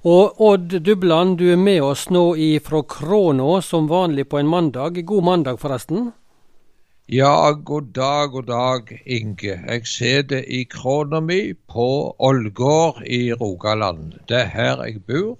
Og Odd Dubland, du er med oss nå fra Kråna, som vanlig på en mandag. God mandag, forresten. Ja, god dag, god dag, Inge. Jeg sitter i krona mi på Ålgård i Rogaland. Det er her jeg bor.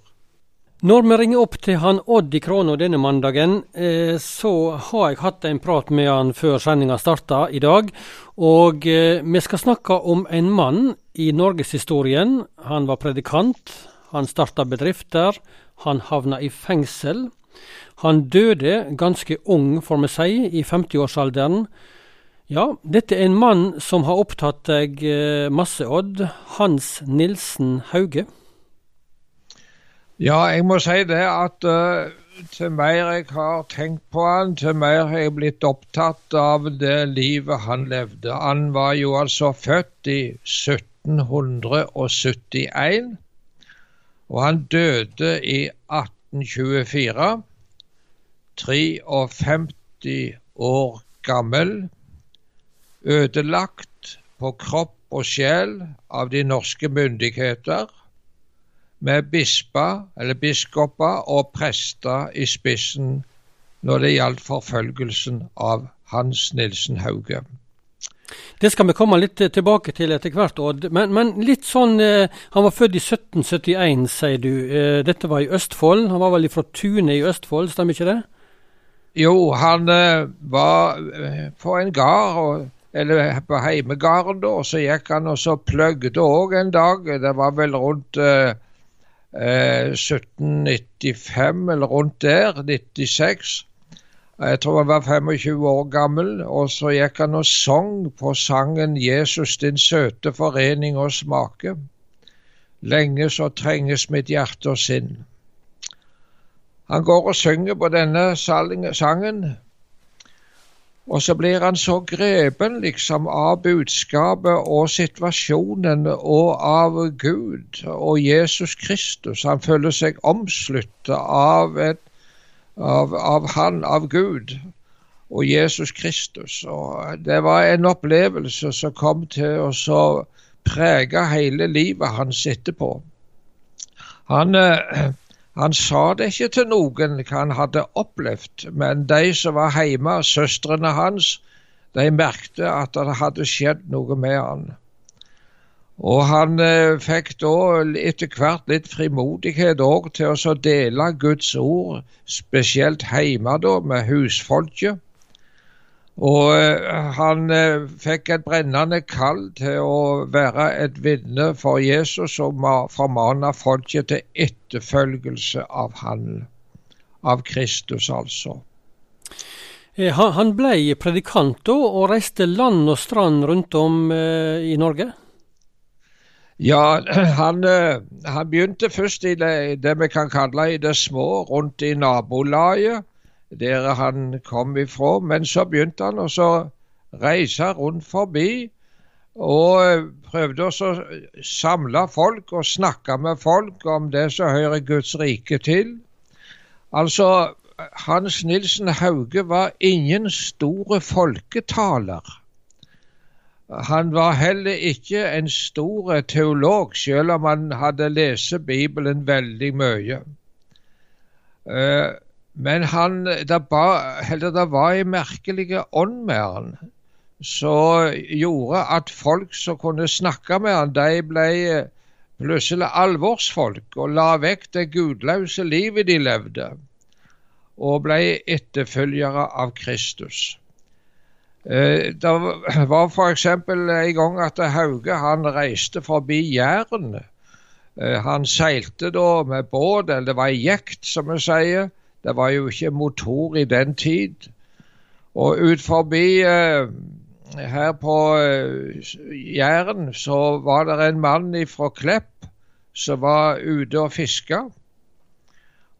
Når vi ringer opp til han Odd i Kråna denne mandagen, eh, så har jeg hatt en prat med han før sendinga starta i dag. Og eh, vi skal snakke om en mann i norgeshistorien. Han var predikant, han starta bedrifter, han havna i fengsel. Han døde ganske ung, får vi si, i 50-årsalderen. Ja, dette er en mann som har opptatt deg eh, masse, Odd. Hans Nilsen Hauge. Ja, jeg må si det at uh, til mer jeg har tenkt på han, til mer har jeg blitt opptatt av det livet han levde. Han var jo altså født i 1771, og han døde i 1824. 53 år gammel. Ødelagt på kropp og sjel av de norske myndigheter med bispa, eller biskoper og prester i spissen når det gjaldt forfølgelsen av Hans Nilsen Hauge. Det skal vi komme litt tilbake til etter hvert, Odd. Men, men, litt sånn eh, Han var født i 1771, sier du. Eh, dette var i Østfold. Han var vel fra Tune i Østfold, stemmer ikke det? Jo, han eh, var eh, på en gard, eller på heimegarden da, så gikk han og så pløgde òg en dag. Det var vel rundt eh, 1795 eh, eller rundt der, 96. Jeg tror han var 25 år gammel, og så gikk han og sang på sangen 'Jesus din søte forening og smake'. Lenge så trenges mitt hjerte og sinn. Han går og synger på denne sangen, og så blir han så grepen liksom av budskapet og situasjonen og av Gud og Jesus Kristus. Han føler seg omsluttet av, et, av, av Han, av Gud og Jesus Kristus. Og det var en opplevelse som kom til å prege hele livet hans etterpå. Han eh, han sa det ikke til noen hva han hadde opplevd, men de som var hjemme, søstrene hans, de merkte at det hadde skjedd noe med han. Og han eh, fikk da etter hvert litt frimodighet òg til å dele Guds ord, spesielt hjemme da, med husfolket. Og eh, han eh, fikk et brennende kall til å være et vitne for Jesus og formane folket til etterfølgelse av han, av Kristus altså. Han ble predikant og reiste land og strand rundt om i Norge? Ja, han, han begynte først i det, det vi kan kalle i det små, rundt i nabolaget der han kom ifra. Men så begynte han å reise rundt forbi og prøvde å samle folk og snakke med folk om det som hører Guds rike til. Altså, Hans Nilsen Hauge var ingen store folketaler. Han var heller ikke en stor teolog, selv om han hadde lest Bibelen veldig mye. Uh, men han, det, var en merkelig ånd med han som gjorde at folk som kunne snakke med han, de ble plutselig alvorsfolk og la vekk det gudløse livet de levde, og ble etterfølgere av Kristus. Eh, det var f.eks. en gang at Hauge han reiste forbi Jæren. Eh, han seilte da med båt, eller det var jekt, som vi sier det var jo ikke motor i den tid. Og ut forbi eh, her på Jæren så var det en mann fra Klepp som var ute og fiska.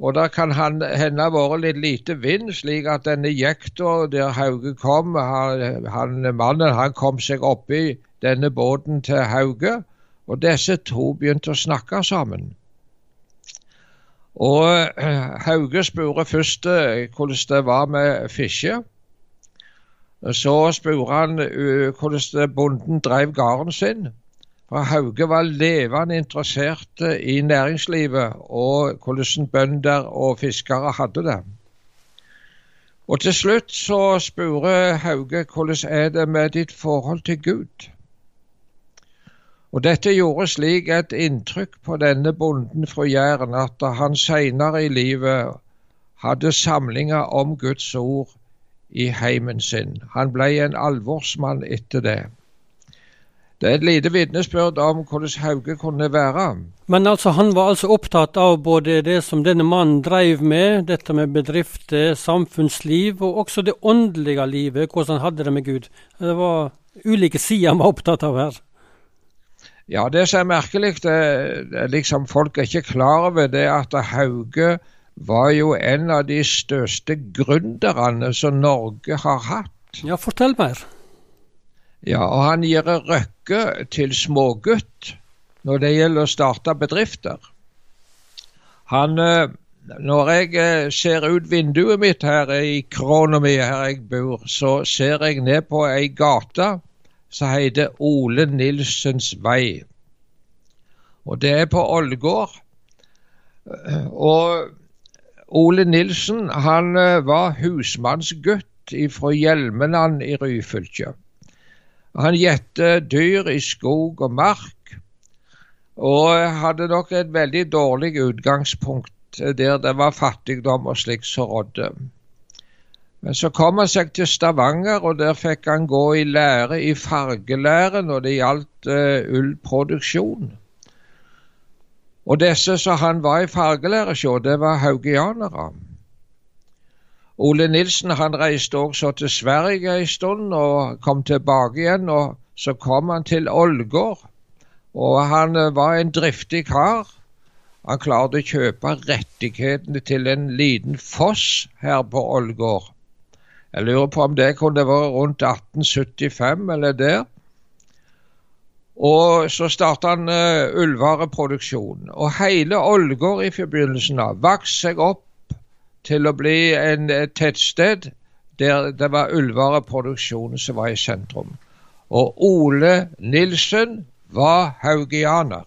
Og det kan hende vært litt lite vind, slik at denne jekta der Hauge kom, han, han, mannen han kom seg oppi denne båten til Hauge, og disse to begynte å snakke sammen. Og eh, Hauge spurte først eh, hvordan det var med fiske. Så spurte han eh, hvordan bonden drev gården sin. For Hauge var levende interessert i næringslivet og hvordan bønder og fiskere hadde det. Og til slutt så spurte Hauge hvordan er det med ditt forhold til Gud? Og Dette gjorde slik et inntrykk på denne bonden fra Jæren at han seinere i livet hadde samlinger om Guds ord i heimen sin. Han ble en alvorsmann etter det. Det er et lite vitnesbyrd om hvordan Hauge kunne være. Men altså, han var altså opptatt av både det som denne mannen drev med, dette med bedrifter, samfunnsliv, og også det åndelige livet, hvordan han hadde det med Gud. Det var ulike sider han var opptatt av her. Ja, det som er merkelig, det, det liksom folk er ikke klar over, det at Hauge var jo en av de største gründerne som Norge har hatt. Ja, fortell mer. Ja, og han gir røkke til smågutt når det gjelder å starte bedrifter. Han, eh, når jeg eh, ser ut vinduet mitt her i krona mi her jeg bor, så ser jeg ned på ei gate som heter Ole Nilsens vei. Og det er på Ålgård. Og Ole Nilsen han eh, var husmannsgutt fra Hjelmeland i Ryfylke. Han gjette dyr i skog og mark, og hadde nok et veldig dårlig utgangspunkt der det var fattigdom og slikt som rådde. Men så kom han seg til Stavanger, og der fikk han gå i lære i fargelære når det gjaldt uh, ullproduksjon. Og disse som han var i fargelære hos, det var haugianere. Ole Nilsen han reiste også til Sverige en stund og kom tilbake igjen. og Så kom han til Ålgård, og han eh, var en driftig kar. Han klarte å kjøpe rettighetene til en liten foss her på Ålgård. Jeg lurer på om det kunne være rundt 1875 eller der. Og så starta han uh, ullvareproduksjon. Og hele Ålgård i forbindelsen av vokste seg opp til å bli en, et tettsted der det var ullvareproduksjonen som var i sentrum. Og Ole Nilsen var haugianer.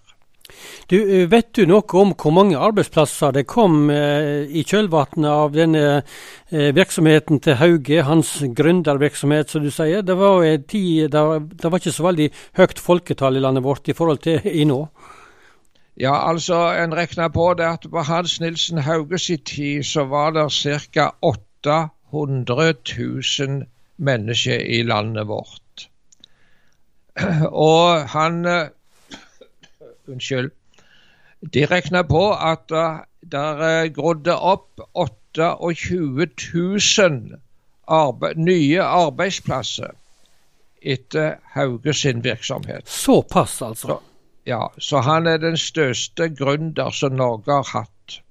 Du, Vet du noe om hvor mange arbeidsplasser det kom eh, i kjølvannet av denne eh, virksomheten til Hauge, hans gründervirksomhet, som du sier? Det var, tid, det, det var ikke så veldig høyt folketall i landet vårt i forhold til i nå? Ja, altså en regner på det at på Hans Nilsen Hauge sin tid så var det ca. 800 000 mennesker i landet vårt. Og han uh, Unnskyld. De regner på at uh, der uh, grodde opp 28 000 arbe nye arbeidsplasser etter Hauge sin virksomhet. Såpass, altså? Så, ja, så han er den største gründer som Norge har hatt.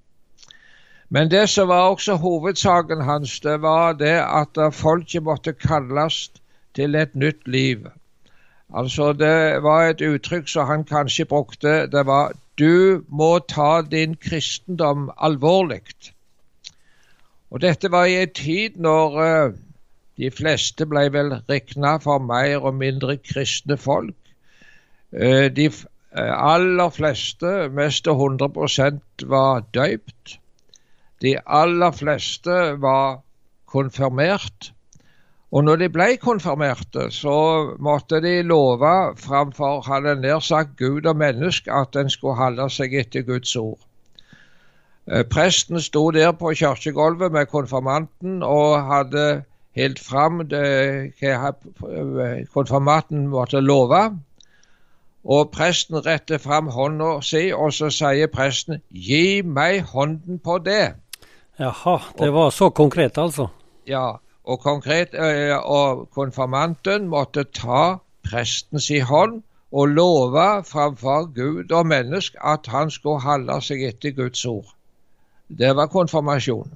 Men det som var også hovedsaken hans, det var det at folket måtte kalles til et nytt liv. Altså Det var et uttrykk som han kanskje brukte. Det var 'du må ta din kristendom alvorlig'. Og Dette var i en tid når uh, de fleste ble vel regna for mer og mindre kristne folk. Uh, de Eh, aller fleste, mest 100% var døypt. De aller fleste var konfirmert. Og når de ble konfirmerte, så måtte de love framfor hadde nær sagt Gud og menneske at en skulle holde seg etter Guds ord. Eh, presten sto der på kirkegulvet med konfirmanten og hadde helt fram det hva konfirmanten måtte love. Og presten retter fram hånda si, og så sier presten 'gi meg hånden på det'. Jaha, det var så konkret, altså? Ja, og konkret, eh, og konfirmanten måtte ta prestens hånd og love framfor Gud og menneske at han skulle holde seg etter Guds ord. Det var konfirmasjonen.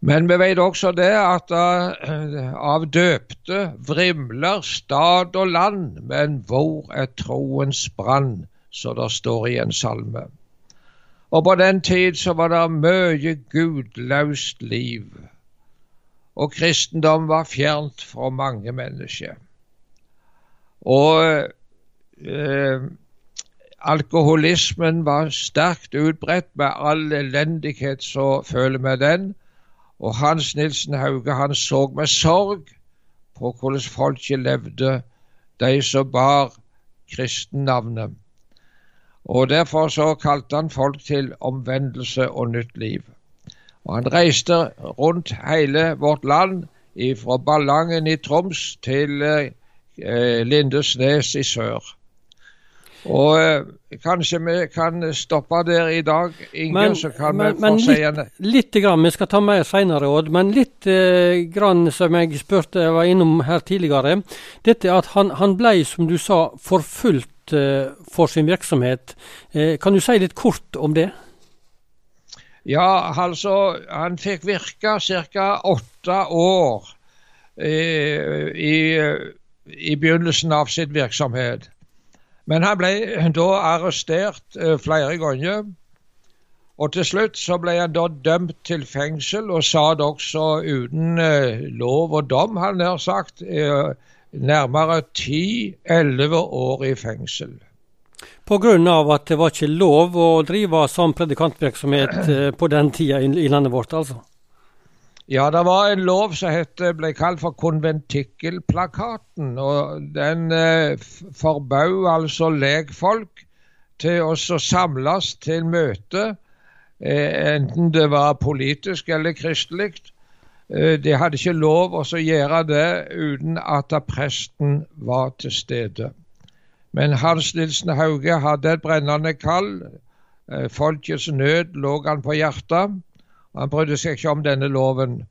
Men vi vet også det at uh, av døpte vrimler stad og land, men hvor er troens brann, så det står i en salme. Og på den tid så var det mye gudløst liv, og kristendom var fjernt fra mange mennesker. Og eh, alkoholismen var sterkt utbredt med all elendighet så føler vi den. Og Hans Nilsen Hauge han så med sorg på hvordan folket levde, de som bar kristennavnet. Og Derfor så kalte han folk til omvendelse og nytt liv. Og Han reiste rundt hele vårt land, fra Ballangen i Troms til eh, Lindesnes i sør. Og eh, kanskje vi kan stoppe der i dag, Inge, så kan men, vi få si litt, litt grann, Vi skal ta mer senere, Odd. Men litt eh, grann som jeg spurte, jeg var innom her tidligere. Dette at han, han ble, som du sa, forfulgt eh, for sin virksomhet. Eh, kan du si litt kort om det? Ja, altså han fikk virke ca. åtte år eh, i, i begynnelsen av sin virksomhet. Men han ble da arrestert uh, flere ganger. Og til slutt så ble han da dømt til fengsel, og satt også uten uh, lov og dom, han nær sagt, uh, nærmere ti-elleve år i fengsel. Pga. at det var ikke lov å drive sånn predikantvirksomhet på den tida i landet vårt, altså? Ja, det var en lov som het, ble kalt for konventikkelplakaten. og Den eh, forbød altså legfolk til å samles til møte, eh, enten det var politisk eller kristelig. Eh, de hadde ikke lov å gjøre det uten at presten var til stede. Men Hans Nilsen Hauge hadde et brennende kall. Eh, folkets nød lå han på hjertet. Han brydde seg ikke om denne loven.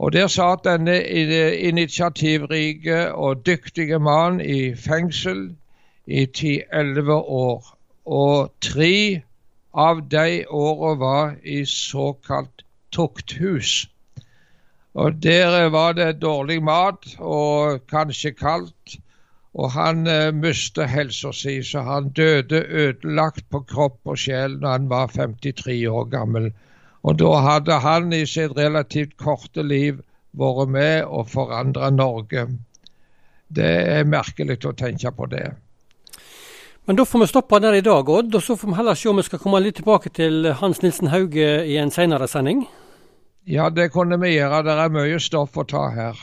Og Der satt denne initiativrike og dyktige mann i fengsel i ti-elleve år. Og tre av de åra var i såkalt tukthus. Og Der var det dårlig mat og kanskje kaldt. Og han eh, mistet helsa si, så han døde ødelagt på kropp og sjel når han var 53 år gammel. Og da hadde han i sitt relativt korte liv vært med og forandra Norge. Det er merkelig å tenke på det. Men da får vi stoppe der i dag, Odd. Og så får vi heller se om vi skal komme litt tilbake til Hans Nilsen Hauge i en senere sending. Ja, det kunne vi gjøre. Det er mye stoff å ta her.